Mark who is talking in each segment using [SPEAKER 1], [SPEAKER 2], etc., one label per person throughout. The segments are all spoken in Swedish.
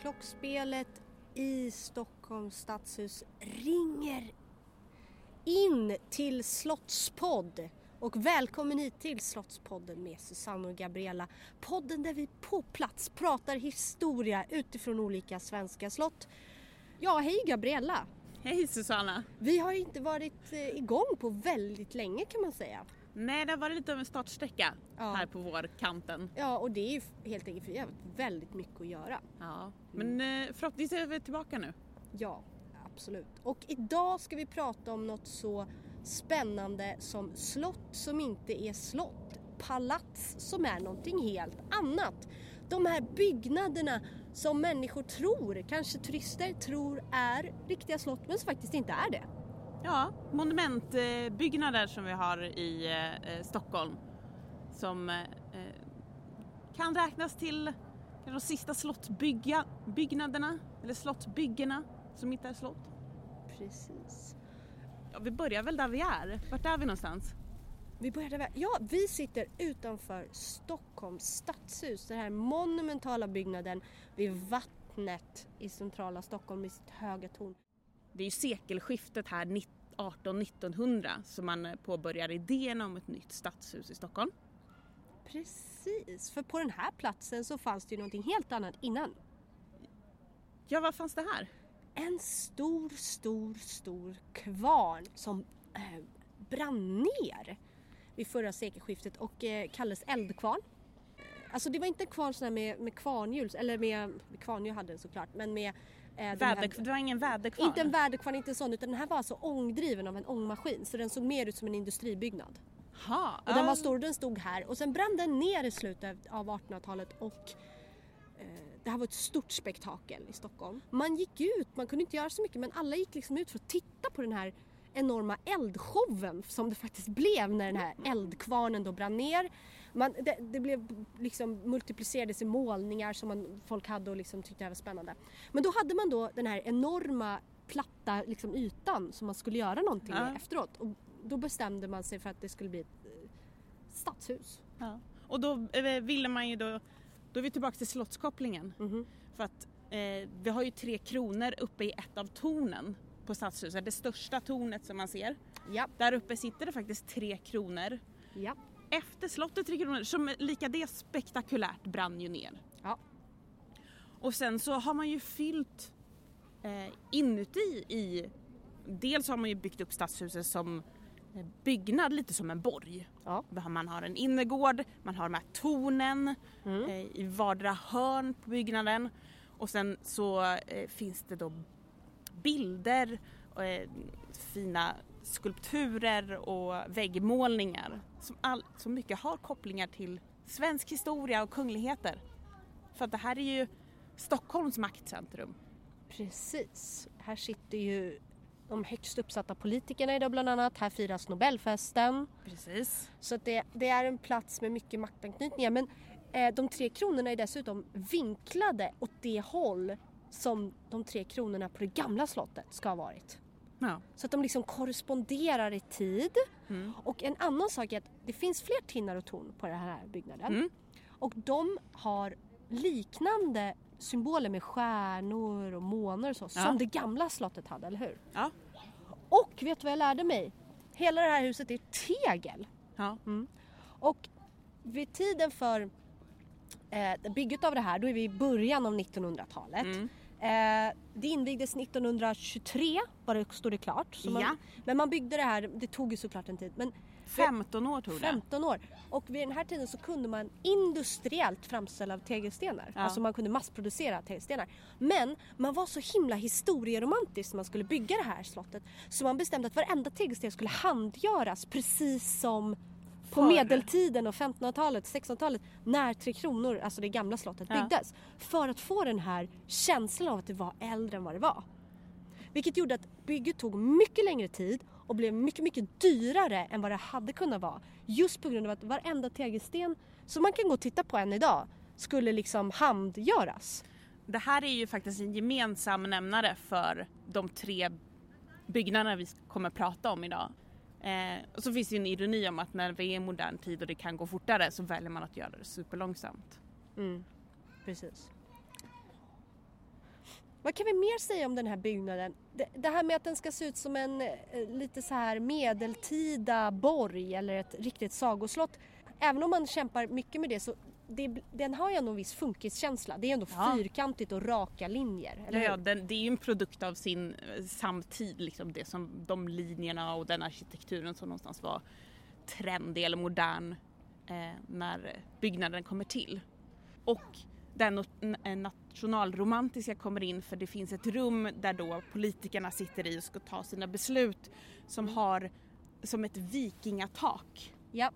[SPEAKER 1] Klockspelet i Stockholms stadshus ringer in till Slottspodd. Och välkommen hit till Slottspodden med Susanne och Gabriella. Podden där vi på plats pratar historia utifrån olika svenska slott. Ja, hej Gabriella!
[SPEAKER 2] Hej Susanna!
[SPEAKER 1] Vi har inte varit eh, igång på väldigt länge kan man säga.
[SPEAKER 2] Nej, det har varit lite av en startsträcka
[SPEAKER 1] Ja.
[SPEAKER 2] här på vårkanten.
[SPEAKER 1] Ja, och det är ju helt enkelt för vi har haft väldigt mycket att göra.
[SPEAKER 2] Ja. Men eh, förhoppningsvis är vi tillbaka nu.
[SPEAKER 1] Ja, absolut. Och idag ska vi prata om något så spännande som slott som inte är slott. Palats som är någonting helt annat. De här byggnaderna som människor tror, kanske turister tror är riktiga slott men som faktiskt inte är det.
[SPEAKER 2] Ja, monumentbyggnader som vi har i eh, eh, Stockholm som eh, kan räknas till de sista slottbyggnaderna eller slottbyggena som inte är slott.
[SPEAKER 1] Precis.
[SPEAKER 2] Ja, vi börjar väl där vi är. Vart är vi någonstans?
[SPEAKER 1] Vi började väl, ja vi sitter utanför Stockholms stadshus, den här monumentala byggnaden vid vattnet i centrala Stockholm med sitt höga torn.
[SPEAKER 2] Det är ju sekelskiftet här 18-1900 som man eh, påbörjar idén om ett nytt stadshus i Stockholm.
[SPEAKER 1] Precis, för på den här platsen så fanns det ju någonting helt annat innan.
[SPEAKER 2] Ja, vad fanns det här?
[SPEAKER 1] En stor, stor, stor kvarn som eh, brann ner vid förra sekelskiftet och eh, kallades eldkvarn. Alltså det var inte en kvarn sån här med, med kvarnhjul, eller med, med kvarnhjul hade den såklart, men med eh, den här-
[SPEAKER 2] det var ingen väderkvarn?
[SPEAKER 1] Inte en väderkvarn, inte en sån, utan den här var alltså ångdriven av en ångmaskin så den såg mer ut som en industribyggnad.
[SPEAKER 2] Ha,
[SPEAKER 1] Och den var stor, den stod här och sen brann den ner i slutet av 1800-talet och eh, det här var ett stort spektakel i Stockholm. Man gick ut, man kunde inte göra så mycket men alla gick liksom ut för att titta på den här enorma eldshowen som det faktiskt blev när den här eldkvarnen då brann ner. Man, det, det blev liksom multiplicerades i målningar som man, folk hade och liksom tyckte det var spännande. Men då hade man då den här enorma platta liksom, ytan som man skulle göra någonting
[SPEAKER 2] Ja.
[SPEAKER 1] med efteråt. Och då bestämde man sig för att det skulle bli ett eh, stadshus.
[SPEAKER 2] Ja. Och då eh, ville man ju då, då är vi tillbaka till slottskopplingen.
[SPEAKER 1] Mhm.
[SPEAKER 2] För att eh, vi har ju tre kronor uppe i ett av tornen på stadshuset, det största tornet som man ser.
[SPEAKER 1] Ja,
[SPEAKER 2] Där uppe sitter det faktiskt tre kronor.
[SPEAKER 1] ja,
[SPEAKER 2] Efter slottet tre kronor, som lika det spektakulärt brann ju ner.
[SPEAKER 1] ja.
[SPEAKER 2] Och sen så har man ju fyllt eh, inuti i, dels har man ju byggt upp stadshuset som eh, byggnad lite som en borg.
[SPEAKER 1] ja.
[SPEAKER 2] Man har en innergård, man har de här tornen eh, i vardera hörn på byggnaden och sen så eh, finns det då bilder, eh, fina skulpturer och väggmålningar som, all, som mycket har kopplingar till svensk historia och kungligheter. För att det här är ju Stockholms maktcentrum.
[SPEAKER 1] Precis. Här sitter ju de högst uppsatta politikerna idag bland annat. Här firas Nobelfesten.
[SPEAKER 2] Precis.
[SPEAKER 1] Så det, det är en plats med mycket maktanknytningar. Men eh, de tre kronorna är dessutom vinklade åt det håll som de tre kronorna på det gamla slottet ska ha varit.
[SPEAKER 2] Ja.
[SPEAKER 1] Så att de liksom korresponderar i tid. Och en annan sak är att det finns fler tinnar och torn på den här byggnaden.
[SPEAKER 2] Mm.
[SPEAKER 1] Och de har liknande symboler med stjärnor och månar och så
[SPEAKER 2] Ja.
[SPEAKER 1] som det gamla slottet hade, eller hur?
[SPEAKER 2] Ja.
[SPEAKER 1] Och vet du vad jag lärde mig? Hela det här huset är tegel.
[SPEAKER 2] ja.
[SPEAKER 1] Och vid tiden för eh, bygget av det här, då är vi i början av 1900-talet.
[SPEAKER 2] Mm.
[SPEAKER 1] Eh, det invigdes 1923, var det, stod det klart. Man,
[SPEAKER 2] Ja.
[SPEAKER 1] Men man byggde det här, det tog ju såklart en tid. Men
[SPEAKER 2] 15 år tog det.
[SPEAKER 1] 15 år. Och vid den här tiden så kunde man industriellt framställa tegelstenar.
[SPEAKER 2] Ja.
[SPEAKER 1] Alltså man kunde massproducera tegelstenar. Men man var så himla historieromantisk när man skulle bygga det här slottet. Så man bestämde att varenda tegelsten skulle handgöras precis som på medeltiden och 1500-talet, 1600-talet när Tre Kronor, alltså det gamla slottet,
[SPEAKER 2] Ja.
[SPEAKER 1] byggdes. För att få den här känslan av att det var äldre än vad det var. Vilket gjorde att bygget tog mycket längre tid och blev mycket, mycket dyrare än vad det hade kunnat vara. Just på grund av att varenda tegelsten som man kan gå och titta på än idag skulle liksom handgöras.
[SPEAKER 2] Det här är ju faktiskt en gemensam nämnare för de tre byggnaderna vi kommer prata om idag. Eh, och så finns det ju en ironi om att när vi är i modern tid och det kan gå fortare så väljer man att göra det superlångsamt.
[SPEAKER 1] Mm, precis. Vad kan vi mer säga om den här byggnaden? Det, det här med att den ska se ut som en eh, lite så här medeltida borg eller ett riktigt sagoslott. Även om man kämpar mycket med det så det, den har ju ändå en viss funkiskänsla. Det är ändå
[SPEAKER 2] Ja.
[SPEAKER 1] fyrkantigt och raka linjer. Eller
[SPEAKER 2] Ja, den, det är ju en produkt av sin eh, samtid, liksom det som, de linjerna och den arkitekturen som någonstans var trendig eller modern eh, när byggnaden kommer till. Och den n- nationalromantiska kommer in för det finns ett rum där då politikerna sitter i och ska ta sina beslut som har som ett vikingatak.
[SPEAKER 1] Ja.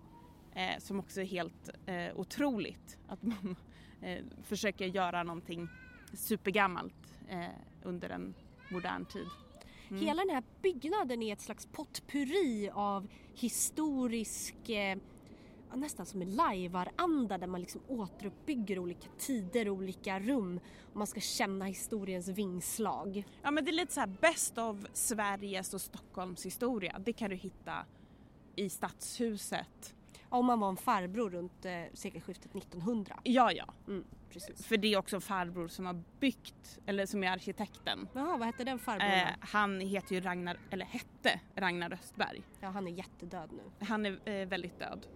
[SPEAKER 2] Eh, som också är helt eh, otroligt. Att man eh, försöker göra någonting supergammalt eh, under en modern tid. Mm.
[SPEAKER 1] Hela den här byggnaden är ett slags potpurri av historisk, eh, nästan som en lajvaranda där man liksom återuppbygger olika tider, olika rum och man ska känna historiens vingslag.
[SPEAKER 2] Ja men det är lite så här bäst av Sveriges och Stockholms historia. Det kan du hitta i Stadshuset.
[SPEAKER 1] Om man var en farbror runt eh, sekelskiftet 1900.
[SPEAKER 2] Ja, ja.
[SPEAKER 1] Mm, precis.
[SPEAKER 2] För det är också en farbror som har byggt, eller som är arkitekten.
[SPEAKER 1] Jaha, vad hette den farbrorn?
[SPEAKER 2] Eh, han heter ju Ragnar, eller hette Ragnar Östberg.
[SPEAKER 1] Ja, han är jättedöd nu.
[SPEAKER 2] Han är eh, väldigt död.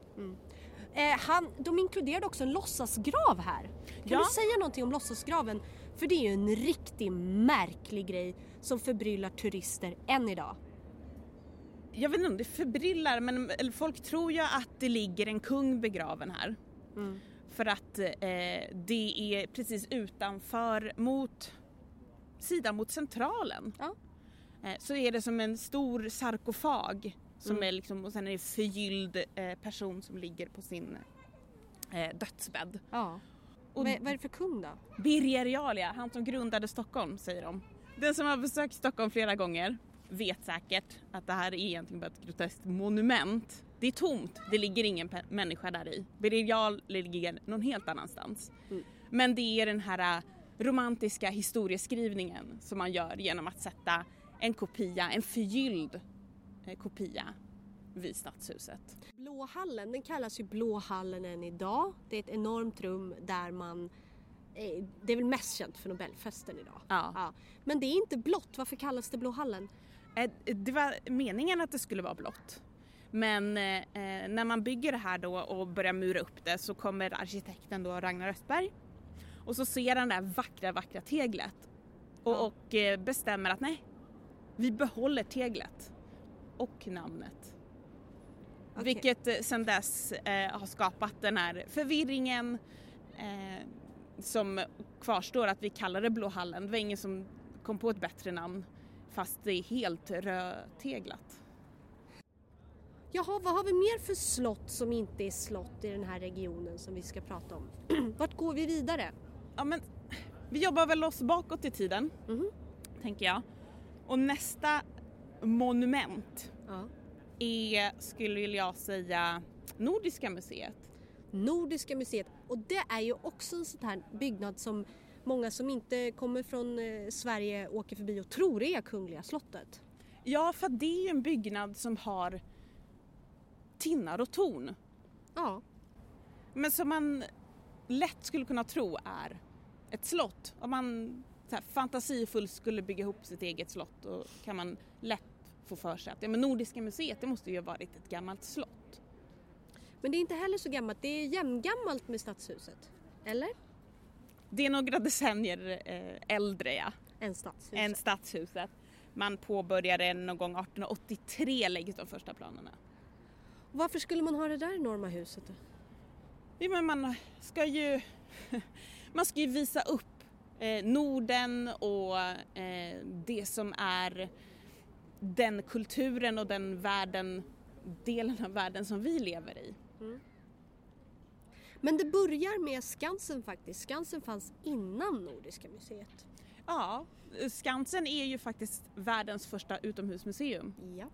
[SPEAKER 1] Eh, han, de inkluderade också en låtsasgrav här. Kan
[SPEAKER 2] Ja.
[SPEAKER 1] du säga någonting om låtsasgraven? För det är ju en riktigt märklig grej som förbryllar turister än idag.
[SPEAKER 2] Jag vet inte om det förbryllar men folk tror ju att det ligger en kung begraven här.
[SPEAKER 1] Mm.
[SPEAKER 2] För att eh, det är precis utanför mot sidan mot centralen.
[SPEAKER 1] Ja.
[SPEAKER 2] Eh, så är det som en stor sarkofag som
[SPEAKER 1] Mm.
[SPEAKER 2] är liksom, och sen är det förgylld eh, person som ligger på sin eh, dödsbädd.
[SPEAKER 1] Ja.
[SPEAKER 2] Och
[SPEAKER 1] Vad, vad är det för kung då?
[SPEAKER 2] Birger Jarl ja, han som grundade Stockholm säger de. Den som har besökt Stockholm flera gånger vet säkert att det här är egentligen bara ett groteskt monument. Det är tomt, det ligger ingen människa där i. Birger ligger någon helt annanstans.
[SPEAKER 1] Mm.
[SPEAKER 2] Men det är den här äh, romantiska historieskrivningen som man gör genom att sätta en kopia, en förgylld eh, kopia vid stadshuset.
[SPEAKER 1] Blå hallen, den kallas ju Blå hallen än idag. Det är ett enormt rum där man eh, det är väl mest känt för Nobelfesten idag.
[SPEAKER 2] Ja.
[SPEAKER 1] Ja. Men det är inte blått, varför kallas det Blå hallen?
[SPEAKER 2] Eh, Det var meningen att det skulle vara blått. Men eh, när man bygger det här då och börjar mura upp det så kommer arkitekten då Ragnar Östberg och så ser han det här vackra, vackra teglet och,
[SPEAKER 1] Ja.
[SPEAKER 2] och eh, bestämmer att nej, vi behåller teglet och namnet.
[SPEAKER 1] Okej.
[SPEAKER 2] Vilket eh, sedan dess eh, har skapat den här förvirringen eh, som kvarstår att vi kallar det Blå hallen. Det var ingen som kom på ett bättre namn fast det är helt rödteglat.
[SPEAKER 1] Jaha, vad har vi mer för slott som inte är slott i den här regionen som vi ska prata om? Vart går vi vidare?
[SPEAKER 2] Ja men vi jobbar väl oss bakåt i tiden
[SPEAKER 1] Mhm.
[SPEAKER 2] tänker jag. Och nästa monument
[SPEAKER 1] Ja.
[SPEAKER 2] är, skulle jag säga, Nordiska museet.
[SPEAKER 1] Nordiska museet och det är ju också en sån här byggnad som många som inte kommer från eh, Sverige åker förbi och tror är Kungliga slottet.
[SPEAKER 2] Ja, för det är ju en byggnad som har tinnar och torn.
[SPEAKER 1] Ja,
[SPEAKER 2] Men som man lätt skulle kunna tro är ett slott. Om man så här, fantasifullt skulle bygga ihop sitt eget slott då kan man lätt få för sig att ja, men Nordiska museet det måste ju ha varit ett gammalt slott.
[SPEAKER 1] men det är inte heller så gammalt. Det är jämngammalt med stadshuset. Eller?
[SPEAKER 2] Det är några decennier eh, äldre ja,
[SPEAKER 1] Än stadshuset.
[SPEAKER 2] än stadshuset. Man påbörjade någon gång 1883 läggs de första planerna.
[SPEAKER 1] Varför skulle man ha det där enorma huset då?
[SPEAKER 2] Ja, men man ska ju man ska ju visa upp eh, Norden och eh, det som är den kulturen och den världen, delen av världen som vi lever i.
[SPEAKER 1] Men det börjar med Skansen faktiskt. Skansen fanns innan Nordiska museet.
[SPEAKER 2] Ja, Skansen är ju faktiskt världens första utomhusmuseum.
[SPEAKER 1] Ja.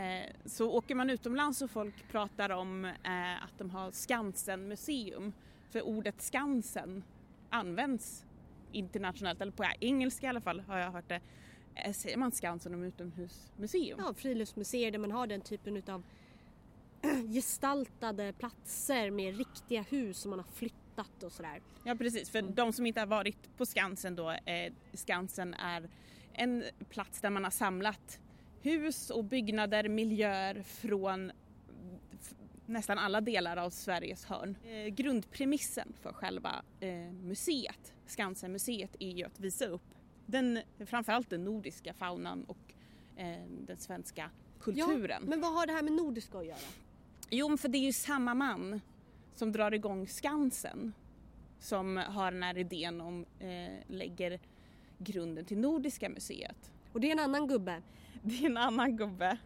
[SPEAKER 2] Eh, så åker man utomlands och folk pratar om eh, att de har Skansen-museum, för ordet Skansen används internationellt, eller på engelska i alla fall har jag hört det. Eh, säger man Skansen om utomhusmuseum?
[SPEAKER 1] ja, friluftsmuseer där man har den typen av gestaltade platser med riktiga hus som man har flyttat och sådär.
[SPEAKER 2] Ja precis, för de som inte har varit på Skansen då, eh, Skansen är en plats där man har samlat hus och byggnader, miljöer från nästan alla delar av Sveriges hörn. Eh, grundpremissen för själva eh, museet, Skansen-museet, är ju att visa upp den, framförallt den nordiska faunan och eh, den svenska kulturen.
[SPEAKER 1] Ja, men vad har det här med nordiska att göra?
[SPEAKER 2] Jo, men för det är ju samma man som drar igång Skansen som har den här idén om eh, lägger grunden till Nordiska museet.
[SPEAKER 1] Och det är en annan gubbe.
[SPEAKER 2] Det är en annan gubbe.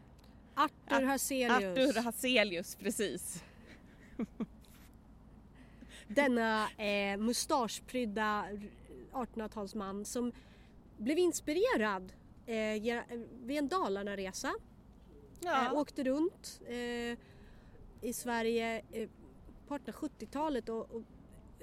[SPEAKER 1] Arthur
[SPEAKER 2] Ar-
[SPEAKER 1] Hazelius.
[SPEAKER 2] Artur Hazelius, precis.
[SPEAKER 1] Denna eh, mustaschprydda 1800-talsman som blev inspirerad eh, vid en Dalarna-resa. Eh, åkte runt eh, i Sverige eh, på 1870-talet och, och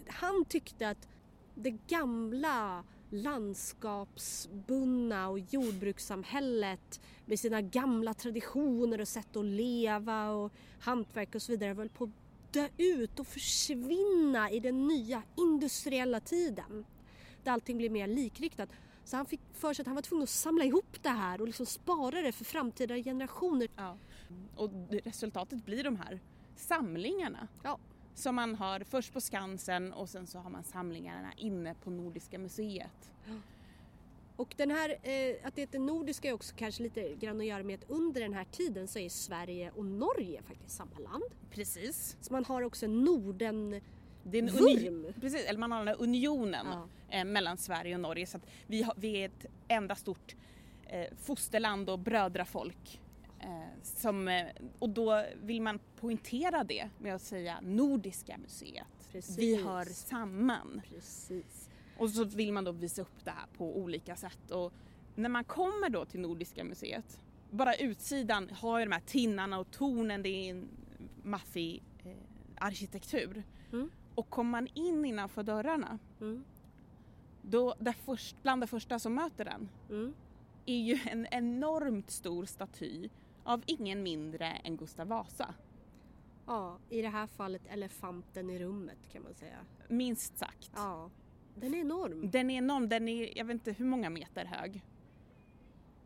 [SPEAKER 1] han tyckte att det gamla landskapsbundna och jordbrukssamhället med sina gamla traditioner och sätt att leva och hantverk och så vidare höll på att dö ut och försvinna i den nya industriella tiden. Där allting blev mer likriktat. Så han fick för sig att han var tvungen att samla ihop det här och liksom spara det för framtida generationer.
[SPEAKER 2] Ja. Och resultatet blir de här samlingarna
[SPEAKER 1] Ja,
[SPEAKER 2] som man har först på Skansen och sen så har man samlingarna inne på Nordiska museet.
[SPEAKER 1] Och den här, eh, att det heter nordiska är också kanske lite grann att göra med att under den här tiden så är Sverige och Norge faktiskt samma land.
[SPEAKER 2] Precis.
[SPEAKER 1] Så man har också en Norden...
[SPEAKER 2] Det är en uni- precis, eller man har den här unionen
[SPEAKER 1] Ja.
[SPEAKER 2] eh, mellan Sverige och Norge så att vi, har, vi är ett enda stort eh, fosterland och brödrafolk. Eh, som, eh, och då vill man poängtera det med att säga Nordiska museet.
[SPEAKER 1] Precis.
[SPEAKER 2] Vi hör samman.
[SPEAKER 1] Precis.
[SPEAKER 2] Och så vill man då visa upp det här på olika sätt. Och när man kommer då till Nordiska museet, bara utsidan har ju de här tinnarna och tornen, det är en maffig eh, arkitektur.
[SPEAKER 1] Mm.
[SPEAKER 2] Och kommer man in innanför dörrarna,
[SPEAKER 1] Mm.
[SPEAKER 2] då det först, bland det första som möter den
[SPEAKER 1] Mm.
[SPEAKER 2] är ju en enormt stor staty av ingen mindre än Gustav Vasa.
[SPEAKER 1] Ja, i det här fallet elefanten i rummet kan man säga.
[SPEAKER 2] Minst sagt.
[SPEAKER 1] Ja, den är enorm.
[SPEAKER 2] Den är enorm, den är jag vet inte hur många meter hög.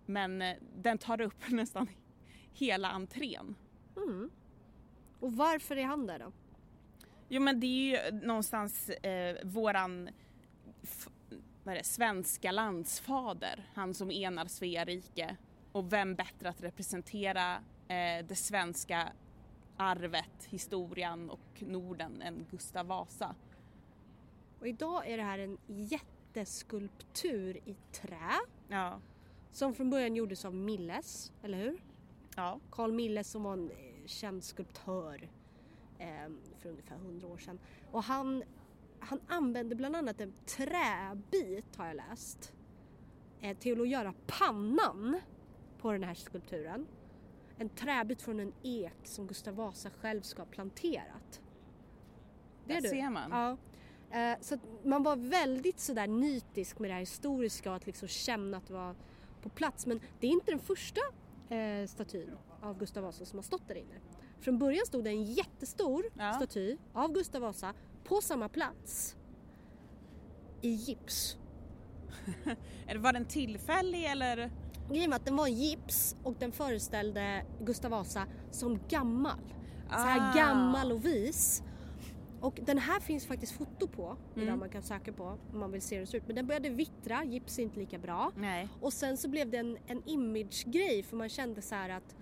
[SPEAKER 2] Men eh, den tar upp nästan hela entrén.
[SPEAKER 1] Mm. Och varför är han där då?
[SPEAKER 2] Jo men det är ju någonstans eh, våran vad är det, svenska landsfader, han som enar Svea rike. Och vem bättre att representera eh, det svenska arvet, historien och Norden än Gustav Vasa.
[SPEAKER 1] Och idag är det här en jätteskulptur i trä
[SPEAKER 2] Ja.
[SPEAKER 1] som från början gjordes av Milles, eller hur?
[SPEAKER 2] Ja.
[SPEAKER 1] Carl Milles som var en eh, känd skulptör eh, för ungefär 100 år sedan. Och han, han använde bland annat en träbit har jag läst eh, till att göra pannan på den här skulpturen. En träbit från en ek som Gustav Vasa själv ska ha planterat. Det är
[SPEAKER 2] Där ser man.
[SPEAKER 1] Ja. Eh, så man var väldigt sådär nitisk med det här historiska och att liksom känna att det var på plats. Men det är inte den första eh, statyn av Gustav Vasa som har stått där inne. Från början stod det en jättestor
[SPEAKER 2] Ja.
[SPEAKER 1] staty av Gustav Vasa på samma plats i gips.
[SPEAKER 2] Var den tillfällig eller?
[SPEAKER 1] Grejen var att den var gips och den föreställde Gustav Vasa som gammal. Så här
[SPEAKER 2] Ah.
[SPEAKER 1] gammal och vis. Och den här finns faktiskt foto på idag
[SPEAKER 2] Mm.
[SPEAKER 1] man kan söka på om man vill se hur den ser ut. Men den började vittra, gips är inte lika bra.
[SPEAKER 2] Nej.
[SPEAKER 1] Och sen så blev det en, en image-grej för man kände så här att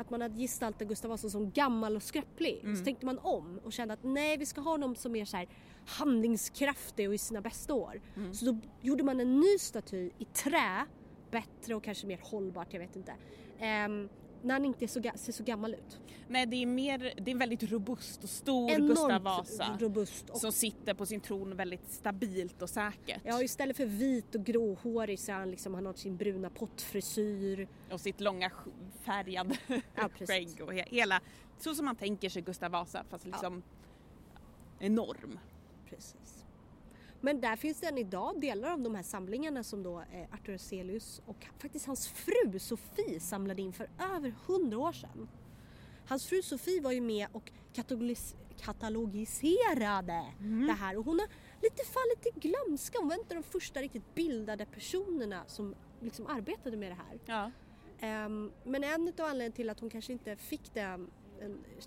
[SPEAKER 1] att man hade gestaltat Gustav Vasa som gammal och skröplig.
[SPEAKER 2] Mm.
[SPEAKER 1] Så tänkte man om och kände att nej vi ska ha honom som är så här handlingskraftig och i sina bästa år.
[SPEAKER 2] Mm.
[SPEAKER 1] Så då gjorde man en ny staty i trä, bättre och kanske mer hållbart, jag vet inte. Ehm, när han inte så, ser så gammal ut.
[SPEAKER 2] Nej det är mer, det är en väldigt robust och stor
[SPEAKER 1] Enormt
[SPEAKER 2] Gustav Vasa.
[SPEAKER 1] robust. Och,
[SPEAKER 2] Som sitter på sin tron väldigt stabilt och säkert.
[SPEAKER 1] ja, istället för vit och gråhårig så är han liksom, han har sin bruna pottfrisyr.
[SPEAKER 2] Och sitt långa färgade
[SPEAKER 1] Ja,
[SPEAKER 2] skägg och he- hela, så som man tänker sig Gustav Vasa fast liksom enorm.
[SPEAKER 1] Precis. Men där finns det än idag delar av de här samlingarna som då eh, Arthur Hazelius och faktiskt hans fru Sofie samlade in för över hundra år sedan. Hans fru Sofie var ju med och katalogiserade det här och hon har lite fallit i glömska. Hon var inte de första riktigt bildade personerna som liksom arbetade med det här.
[SPEAKER 2] Ja.
[SPEAKER 1] Ehm, men en av anledningarna till att hon kanske inte fick det,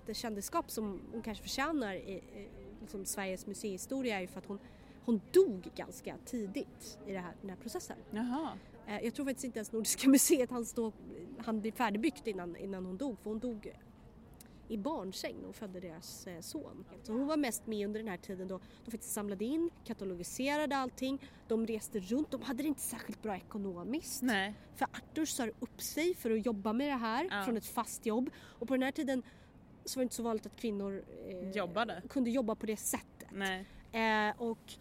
[SPEAKER 1] det kändisskap som hon kanske förtjänar i, i liksom Sveriges museihistoria är ju för att hon, hon dog ganska tidigt i det här, den här processen.
[SPEAKER 2] Jaha.
[SPEAKER 1] Eh, Jag tror faktiskt inte ens Nordiska museet hann, stå, hann bli färdigbyggt innan, innan hon dog för hon dog i barnsäng hon födde deras eh, son. Så hon var mest med under den här tiden då de faktiskt samlade in, katalogiserade allting, de reste runt, de hade det inte särskilt bra ekonomiskt.
[SPEAKER 2] Nej.
[SPEAKER 1] För Arthur sa upp sig för att jobba med det här
[SPEAKER 2] Ja.
[SPEAKER 1] från ett fast jobb och på den här tiden så var det inte så vanligt att kvinnor eh, kunde jobba på det sättet.
[SPEAKER 2] Nej.
[SPEAKER 1] Eh, och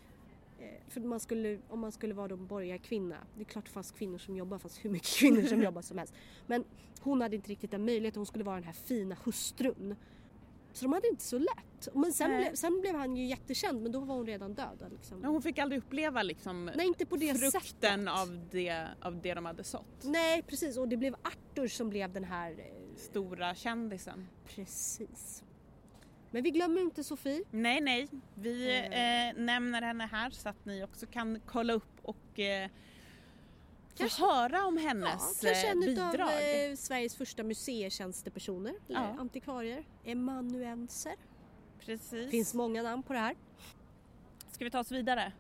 [SPEAKER 1] för man skulle, om man skulle vara då borgarkvinna, det är klart det fanns kvinnor som jobbar, fast hur mycket kvinnor som jobbar som helst. Men hon hade inte riktigt den möjligheten, hon skulle vara den här fina hustrun. Så de hade inte så lätt. Men sen, blev, sen blev han ju jättekänd men då var hon redan död. Liksom.
[SPEAKER 2] Ja, Hon fick aldrig uppleva liksom
[SPEAKER 1] Nej inte på det
[SPEAKER 2] frukten
[SPEAKER 1] sättet.
[SPEAKER 2] av det, av det de hade sått.
[SPEAKER 1] Nej precis och det blev Arthur som blev den här eh,
[SPEAKER 2] Stora kändisen.
[SPEAKER 1] Precis. Men vi glömmer inte Sofie.
[SPEAKER 2] Nej, nej. Vi
[SPEAKER 1] Eh.
[SPEAKER 2] eh, nämner henne här så att ni också kan kolla upp och eh, få
[SPEAKER 1] Kanske-
[SPEAKER 2] höra om
[SPEAKER 1] Ja,
[SPEAKER 2] hennes
[SPEAKER 1] kanske
[SPEAKER 2] eh,
[SPEAKER 1] en utav
[SPEAKER 2] bidrag.
[SPEAKER 1] eh, Sveriges första museitjänstepersoner, eller
[SPEAKER 2] Ja.
[SPEAKER 1] antikvarier, emanuenser.
[SPEAKER 2] Precis.
[SPEAKER 1] Finns många namn på det här.
[SPEAKER 2] Ska vi ta oss vidare?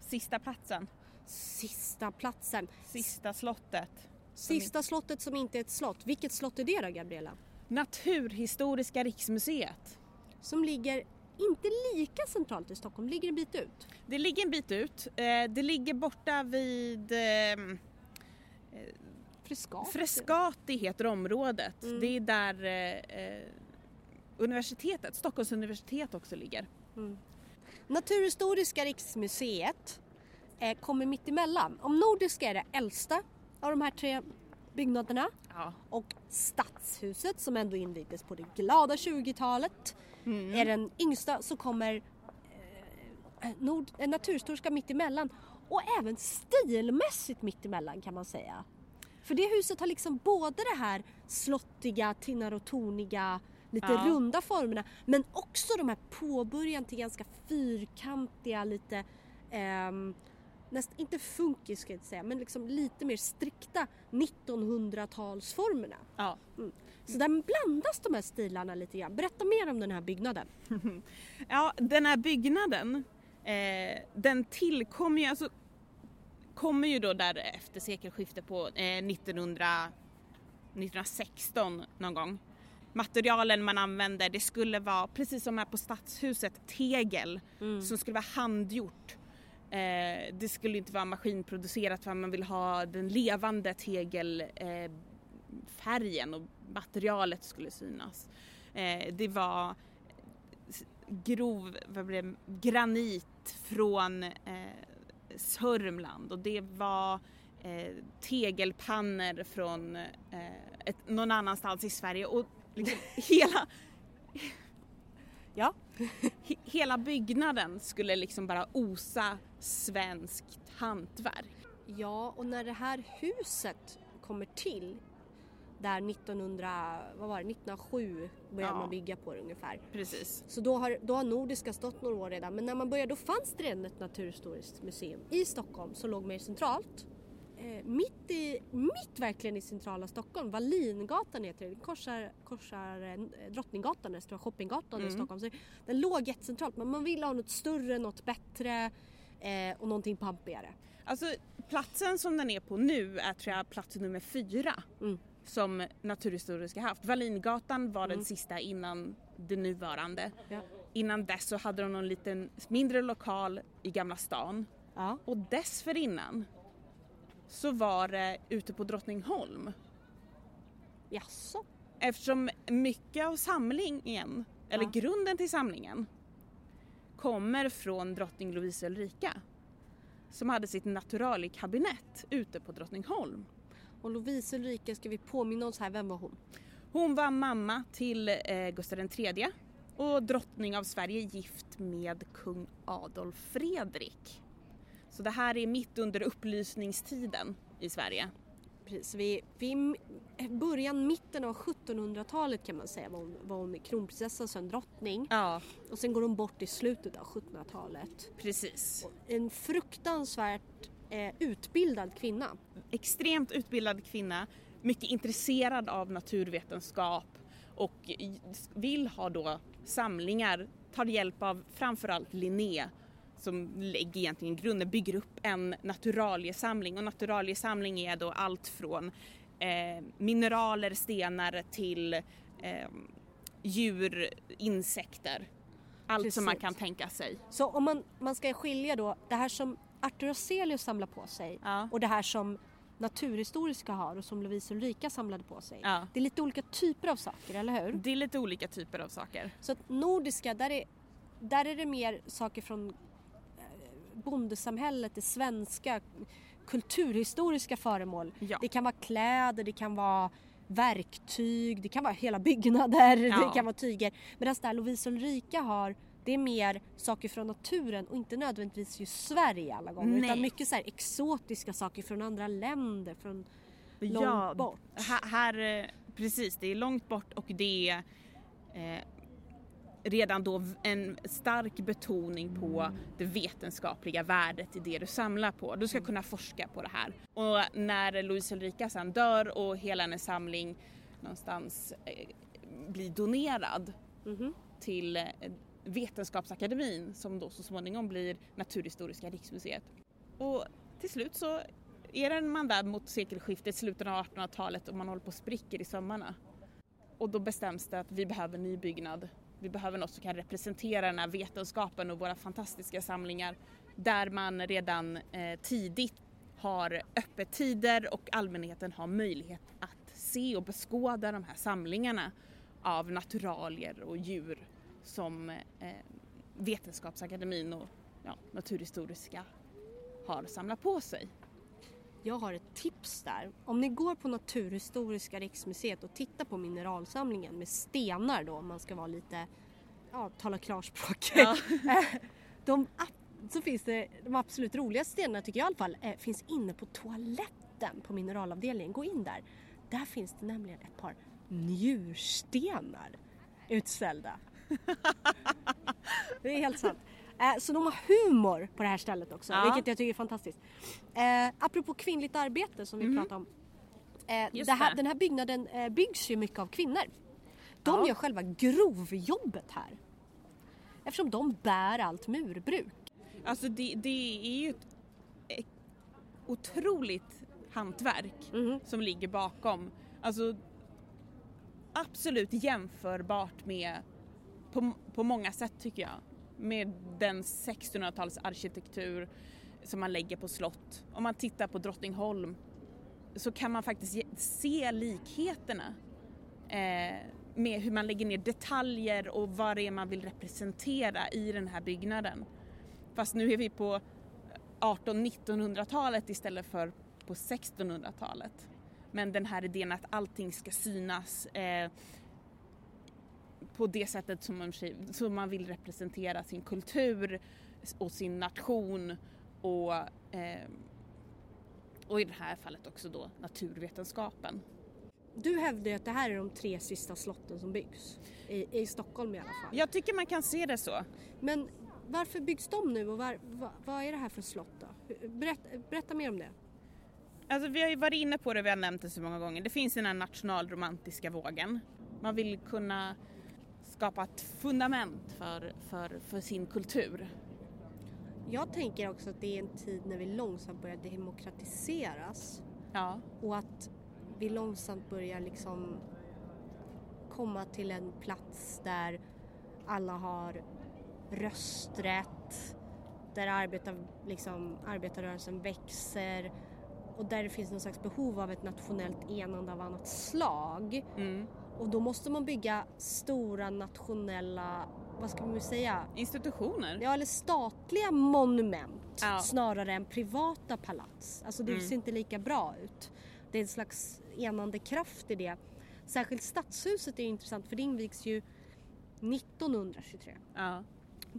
[SPEAKER 2] Sista platsen.
[SPEAKER 1] Sista platsen.
[SPEAKER 2] Sista slottet.
[SPEAKER 1] Sista slottet som inte är ett slott. Vilket slott är det då Gabriella?
[SPEAKER 2] Naturhistoriska riksmuseet.
[SPEAKER 1] Som ligger inte lika centralt i Stockholm, ligger en bit ut.
[SPEAKER 2] Det ligger en bit ut. Eh, det ligger borta vid eh,
[SPEAKER 1] Frescati.
[SPEAKER 2] Frescati heter området.
[SPEAKER 1] Mm.
[SPEAKER 2] Det är där eh, universitetet, Stockholms universitet också ligger.
[SPEAKER 1] Naturhistoriska riksmuseet kommer mitt emellan. Om Nordiska är det äldsta av de här tre byggnaderna
[SPEAKER 2] Ja.
[SPEAKER 1] och Stadshuset som ändå invigdes på det glada 20-talet är den yngsta så kommer eh, Nord, eh, Naturhistoriska mitt emellan och även stilmässigt mitt emellan kan man säga. För det huset har liksom både det här slottiga, tinnar-och-torniga, lite
[SPEAKER 2] Ja.
[SPEAKER 1] runda formerna men också de här påbörjan till ganska fyrkantiga, lite ehm, näst, inte funkis ska jag inte säga, men liksom lite mer strikta 1900-talsformerna.
[SPEAKER 2] Ja.
[SPEAKER 1] Så där blandas de här stilarna lite grann. Berätta mer om den här byggnaden.
[SPEAKER 2] ja, den här byggnaden eh, den tillkom ju, alltså kommer ju då där efter sekelskiftet på eh, 1900, 1916 någon gång. Materialen man använde det skulle vara precis som här på Stadshuset tegel som skulle vara handgjort. Eh, det skulle inte vara maskinproducerat för man vill ha den levande tegelfärgen eh, och materialet skulle synas. Eh, det var grov vad blev, det? granit från eh, Sörmland och det var eh, tegelpannor från eh, ett, någon annanstans i Sverige och liksom hela,
[SPEAKER 1] Ja.
[SPEAKER 2] he, hela byggnaden skulle liksom bara osa svenskt hantverk.
[SPEAKER 1] Ja, och när det här huset kommer till där 1900, vad var det, 1907 började
[SPEAKER 2] Ja.
[SPEAKER 1] man bygga på det ungefär.
[SPEAKER 2] Precis.
[SPEAKER 1] Så då har, då har Nordiska stått några år redan. Men när man började då fanns det redan ett naturhistoriskt museum i Stockholm som låg mer centralt. Eh, mitt, i, mitt verkligen i centrala Stockholm, Wallingatan heter det, Den korsar, korsar eh, Drottninggatan, den stora shoppinggatan i
[SPEAKER 2] Mm.
[SPEAKER 1] Stockholm. Så den låg jättecentralt men man ville ha något större, något bättre eh, och någonting pampigare.
[SPEAKER 2] Alltså platsen som den är på nu är tror jag plats nummer fyra
[SPEAKER 1] Mm.
[SPEAKER 2] som Naturhistoriska haft. Wallingatan var den
[SPEAKER 1] Mm.
[SPEAKER 2] sista innan det nuvarande.
[SPEAKER 1] Ja.
[SPEAKER 2] Innan dess så hade de någon liten mindre lokal i Gamla stan
[SPEAKER 1] Ja.
[SPEAKER 2] och dessförinnan så var det ute på Drottningholm
[SPEAKER 1] Jaså?
[SPEAKER 2] eftersom mycket av samlingen, eller
[SPEAKER 1] Ja.
[SPEAKER 2] grunden till samlingen kommer från drottning Lovisa Ulrika som hade sitt naturalikabinett ute på Drottningholm.
[SPEAKER 1] Och Lovisa Ulrika, ska vi påminna oss här, vem var hon?
[SPEAKER 2] Hon var mamma till eh, Gustav III och drottning av Sverige gift med kung Adolf Fredrik. Så det här är mitt under upplysningstiden i Sverige.
[SPEAKER 1] Precis, vi, vi, början, mitten av 1700-talet kan man säga var hon, var hon kronprinsessa och sen drottning.
[SPEAKER 2] Ja,
[SPEAKER 1] Och sen går hon bort i slutet av 1700-talet.
[SPEAKER 2] precis.
[SPEAKER 1] En fruktansvärt eh, utbildad kvinna.
[SPEAKER 2] Extremt utbildad kvinna, mycket intresserad av naturvetenskap och vill ha då samlingar, tar hjälp av framförallt Linné som lägger egentligen grunden, bygger upp en naturaliesamling och naturaliesamling är då allt från eh, mineraler, stenar till eh, djur, insekter. Allt som man
[SPEAKER 1] Precis.
[SPEAKER 2] kan tänka sig.
[SPEAKER 1] Så om man, man ska skilja då det här som Arthur Hazelius samlar på sig
[SPEAKER 2] Ja.
[SPEAKER 1] och det här som Naturhistoriska har och som Lovisa Ulrika samlade på sig.
[SPEAKER 2] Ja.
[SPEAKER 1] Det är lite olika typer av saker, eller hur?
[SPEAKER 2] Det är lite olika typer av saker.
[SPEAKER 1] Så att nordiska, där är, där är det mer saker från bondesamhället, det svenska, kulturhistoriska föremål.
[SPEAKER 2] Ja.
[SPEAKER 1] Det kan vara kläder, det kan vara verktyg, det kan vara hela byggnader,
[SPEAKER 2] Ja.
[SPEAKER 1] det kan vara tyger. Medan där Lovisa Ulrika har, det är mer saker från naturen och inte nödvändigtvis just Sverige alla gånger.
[SPEAKER 2] Nej.
[SPEAKER 1] Utan mycket så här exotiska saker från andra länder, från långt
[SPEAKER 2] ja,
[SPEAKER 1] bort.
[SPEAKER 2] Här, här, eh, precis, det är långt bort och det är eh, redan då en stark betoning på det vetenskapliga värdet i det du samlar på. Du ska kunna forska på det här. Och när Louise Ulrika sen dör och hela hennes samling någonstans eh, blir donerad
[SPEAKER 1] Mhm.
[SPEAKER 2] till eh, Vetenskapsakademin som då så småningom blir Naturhistoriska riksmuseet. Och till slut så är man där mot sekelskiftet, slutet av 1800-talet och man håller på och spricker i sömmarna. Och då bestäms det att vi behöver ny byggnad. Vi behöver något som kan representera den här vetenskapen och våra fantastiska samlingar där man redan eh, tidigt har öppettider och allmänheten har möjlighet att se och beskåda de här samlingarna av naturalier och djur som eh, Vetenskapsakademin och ja, Naturhistoriska har samlat på sig.
[SPEAKER 1] Jag har ett tips där. Om ni går på Naturhistoriska riksmuseet och tittar på mineralsamlingen med stenar då, om man ska vara lite, ja, tala klarspråk.
[SPEAKER 2] Ja.
[SPEAKER 1] de, ap- så finns det, de absolut roligaste stenarna tycker jag i alla fall, eh, finns inne på toaletten på mineralavdelningen. Gå in där. Där finns det nämligen ett par njurstenar utställda. det är helt sant. Eh, så de har humor på det här stället också,
[SPEAKER 2] Ja.
[SPEAKER 1] vilket jag tycker är fantastiskt. Eh, apropå kvinnligt arbete som vi pratade om. Eh, det här,
[SPEAKER 2] det.
[SPEAKER 1] Den här byggnaden eh, byggs ju mycket av kvinnor. De
[SPEAKER 2] Ja.
[SPEAKER 1] gör själva grovjobbet här. Eftersom de bär allt murbruk.
[SPEAKER 2] Alltså det, det är ju ett, ett otroligt hantverk
[SPEAKER 1] Mhm.
[SPEAKER 2] som ligger bakom. Alltså absolut jämförbart med, på, på många sätt tycker jag, med den 1600-tals arkitektur som man lägger på slott. Om man tittar på Drottningholm så kan man faktiskt se likheterna eh, med hur man lägger ner detaljer och vad det är man vill representera i den här byggnaden. Fast nu är vi på 1800-1900-talet istället för på 1600-talet. Men den här idén att allting ska synas eh, på det sättet som man, som man vill representera sin kultur och sin nation och, eh, och i det här fallet också då naturvetenskapen.
[SPEAKER 1] Du hävdar ju att det här är de tre sista slotten som byggs. I, i Stockholm i alla fall.
[SPEAKER 2] Jag tycker man kan se det så.
[SPEAKER 1] Men varför byggs de nu och var, va, vad är det här för slott då? Berätta, berätta mer om det.
[SPEAKER 2] Alltså vi har ju varit inne på det, vi har nämnt det så många gånger. Det finns den här nationalromantiska vågen. Man vill kunna skapa ett fundament för, för, för sin kultur.
[SPEAKER 1] Jag tänker också att det är en tid när vi långsamt börjar demokratiseras
[SPEAKER 2] Ja,
[SPEAKER 1] och att vi långsamt börjar liksom komma till en plats där alla har rösträtt, där arbetar, liksom, arbetarrörelsen växer och där det finns någon slags behov av ett nationellt enande av annat slag.
[SPEAKER 2] mm.
[SPEAKER 1] Och då måste man bygga stora nationella, vad ska man säga,
[SPEAKER 2] institutioner.
[SPEAKER 1] Ja, eller statliga monument
[SPEAKER 2] Ja.
[SPEAKER 1] snarare än privata palats. Alltså det
[SPEAKER 2] Mm.
[SPEAKER 1] ser inte lika bra ut. Det är en slags enande kraft i det. Särskilt stadshuset är intressant för det invigs ju 1923
[SPEAKER 2] Ja.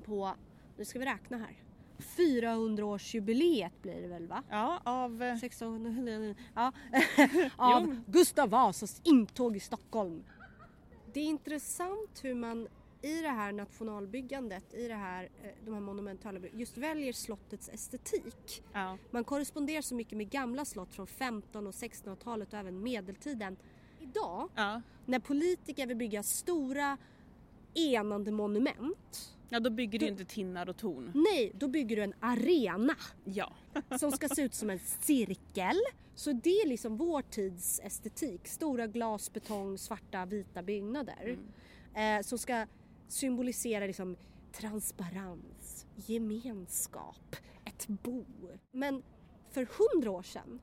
[SPEAKER 1] på, nu ska vi räkna här, 400-årsjubileet blir det väl va?
[SPEAKER 2] Ja, av... eh,
[SPEAKER 1] 1600, ja, av Gustav Vasas intåg i Stockholm. Det är intressant hur man i det här nationalbyggandet, i det här, eh, de här monumentala just väljer slottets estetik.
[SPEAKER 2] Ja.
[SPEAKER 1] Man korresponderar så mycket med gamla slott från 15 och 1600-talet och även medeltiden. Idag,
[SPEAKER 2] Ja.
[SPEAKER 1] när politiker vill bygga stora enande monument,
[SPEAKER 2] ja, då bygger du inte tinnar och torn.
[SPEAKER 1] nej, då bygger du en arena
[SPEAKER 2] Ja.
[SPEAKER 1] som ska se ut som en cirkel. Så det är liksom vår tids estetik. Stora glas, betong, svarta, vita byggnader. Eh, som ska symbolisera liksom transparens, gemenskap, ett bo. Men för hundra år sedan,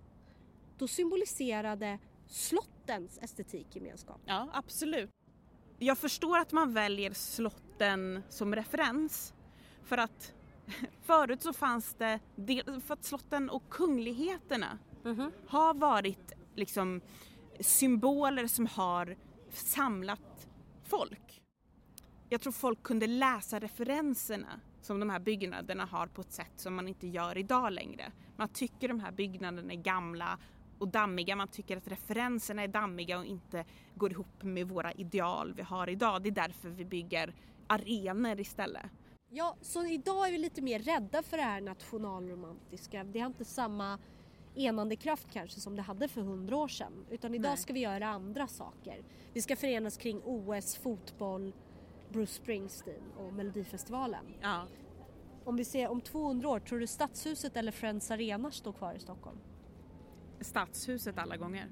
[SPEAKER 1] då symboliserade slottens estetik gemenskap.
[SPEAKER 2] Ja, absolut. Jag förstår att man väljer slotten som referens för att förut så fanns det, för att slotten och kungligheterna har varit liksom symboler som har samlat folk. Jag tror folk kunde läsa referenserna som de här byggnaderna har på ett sätt som man inte gör idag längre. Man tycker de här byggnaderna är gamla och dammiga, man tycker att referenserna är dammiga och inte går ihop med våra ideal vi har idag. Det är därför vi bygger arenor istället.
[SPEAKER 1] Ja, så idag är vi lite mer rädda för det här nationalromantiska. Det har inte samma enande kraft kanske som det hade för hundra år sedan. Utan idag
[SPEAKER 2] Nej.
[SPEAKER 1] ska vi göra andra saker. Vi ska förenas kring OS, fotboll, Bruce Springsteen och Melodifestivalen.
[SPEAKER 2] Ja.
[SPEAKER 1] Om vi ser om 200 år, tror du Stadshuset eller Friends Arena står kvar i Stockholm?
[SPEAKER 2] Stadshuset alla gånger.